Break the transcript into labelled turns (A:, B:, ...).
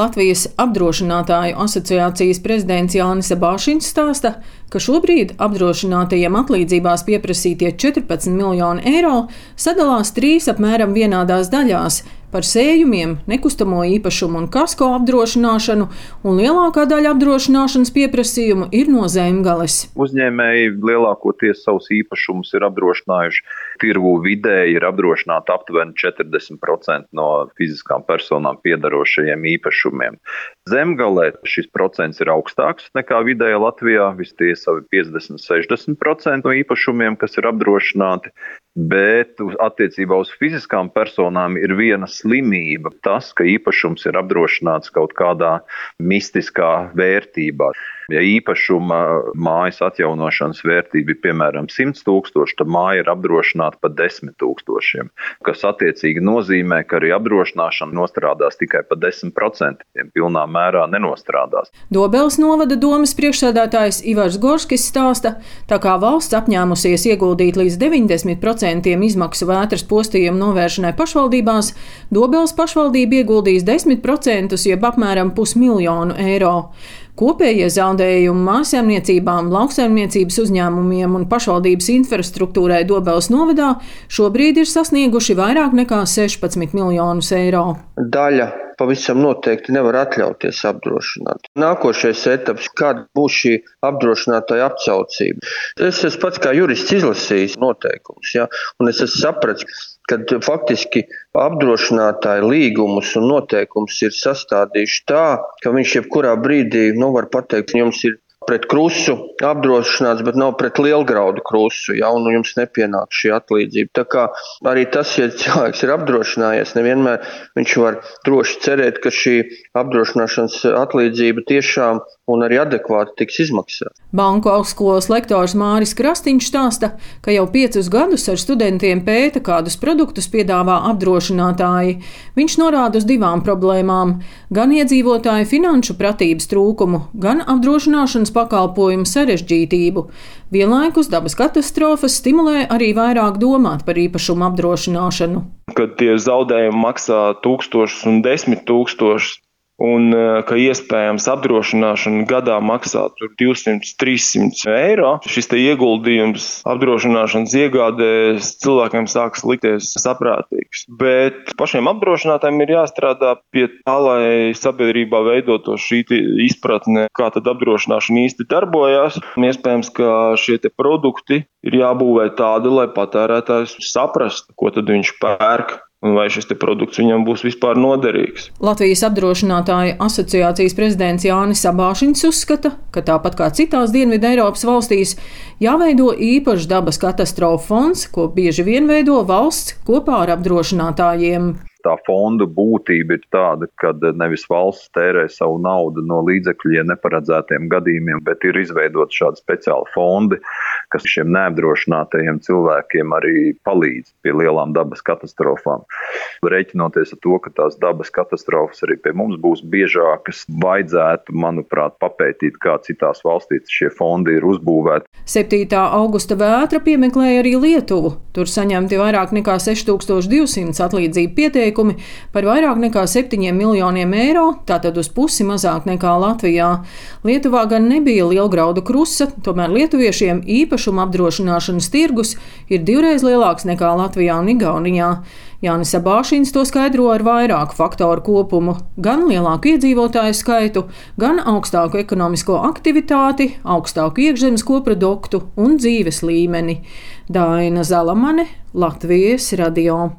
A: Latvijas apdrošinātāju asociācijas prezidents Jānis Abāšins stāsta, ka šobrīd apdrošinātajiem atlīdzībās pieprasītie 14 miljoni eiro sadalās trīs apmēram vienādās daļās par sējumiem, nekustamo īpašumu un kasko apdrošināšanu, un lielākā daļa apdrošināšanas pieprasījumu ir no zemgales.
B: Uzņēmēji lielākoties savus īpašumus ir apdrošinājuši. Tirgu vidēji ir apdrošināta aptuveni 40% no fiziskām personām piedarošajiem īpašumiem. Zemgalē šis procents ir augstāks nekā vidēji Latvijā, visties savi 50-60% no īpašumiem, kas ir apdrošināti bet attiecībā uz fiziskām personām ir viena slimība. Tas, ka īpašums ir apdrošināts kaut kādā mistiskā vērtībā. Ja īpašuma mājas atjaunošanas vērtība ir piemēram 100 tūkstoši, tad māja ir apdrošināta par 10 tūkstošiem, kas attiecīgi nozīmē, ka arī apdrošināšana nostrādās tikai par 10%, pilnā mērā nenostrādās.
A: Dobels novada domas priekšsēdētājs Ivars Gorskis stāsta, tā kā valsts apņēmusies ieguldīt līdz 90% izmaksu vētras postījumu novēršanai pašvaldībās, Dobels pašvaldība ieguldīs 10%, jeb apmēram pusmiljonu eiro. Kopējie zaudējumi mājsaimniecībām, lauksaimniecības uzņēmumiem un pašvaldības infrastruktūrai Dobelas novadā šobrīd ir sasnieguši vairāk nekā 16 miljonus eiro.
C: Daļa pavisam noteikti nevar atļauties apdrošināt. Nākošais etaps, kāda būs šī apdrošinātāja apcaucība. Es esmu pats kā jurists izlasījis noteikumus, ja, un es esmu sapratis, kad faktiski apdrošinātāji līgumus un noteikumus ir sastādījuši tā, ka viņš jebkurā brīdī nu, var pateikt, jums ir pret krusu apdrošināts, bet nav pret lielgraudu krusu, ja, un jums nepienāk šī atlīdzība. Tā kā arī tas, ja cilvēks ir apdrošinājies, nevienmēr viņš var droši cerēt, ka šī apdrošināšanas atlīdzība tiešām un arī adekvāti tiks izmaksāta.
A: Banku augstskolas lektors Māris Krastīņš stāsta, ka jau piecus gadus ar studentiem pēta, kādus produktus piedāvā apdrošinātāji. Viņš norāda uz divām problēmām - gan iedzīvotāju finanšu pratības trūkumu, gan apdrošināšanas pakalpojumu sarežģītību. Vienlaikus dabas katastrofas stimulē arī vairāk domāt par īpašumu apdrošināšanu.
D: Kad tie zaudējumi maksā tūkstošus un desmit tūkstošus, un eh, ka iespējams apdrošināšana gadā maksā 200-300 eiro. Šis ieguldījums apdrošināšanas iegādēs cilvēkiem sāks likties saprātīgs. Bet pašiem apdrošinātājiem ir jāstrādā pie tā, lai sabiedrībā veidoto šī izpratne, kā tad apdrošināšana īsti darbojas. Iespējams, ka šie produkti ir jābūvē tādi, lai patērētājs saprastu, ko tad viņš pērk un vai šis produkts viņam būs vispār noderīgs.
A: Latvijas apdrošinātāju asociācijas prezidents Jānis Sabāšins uzskata, ka tāpat kā citās Dienvidu Eiropas valstīs, jāveido īpašs dabas katastrofu fonds, ko bieži vien veido valsts kopā ar apdrošinātājiem
B: tā fonda būtība ir tāda, ka nevis valsts tērē savu naudu no līdzekļiem neparedzētiem gadījumiem, bet ir izveidot šādi speciāli fondi, kas šiem neapdrošinātajiem cilvēkiem arī palīdz pie lielām dabas katastrofām. Reiķinoties ar to, ka tās dabas katastrofas arī pie mums būs biežākas, vajadzētu, manuprāt, papētīt, kā citās valstīs šie fondi ir uzbūvēti.
A: 7. augusta vētra piemeklēja arī Lietuvu. Tur saņemti vairāk nekā 6200 atlīdzību pieteikumi par vairāk nekā 7 miljoniem eiro, tātad uz pusi mazāk nekā Latvijā. Lietuvā gan nebija lielgraudu krusta, tomēr lietuviešiem īpašuma apdrošināšanas tirgus ir divreiz lielāks nekā Latvijā un Igaunijā. Jānis Abāšins to skaidro ar vairāku faktoru kopumu - gan lielāku iedzīvotāju skaitu, gan augstāku ekonomisko aktivitāti, augstāku iekšzemes koproduktu un dzīves līmeni. Daina Zalamane, Latvijas radio.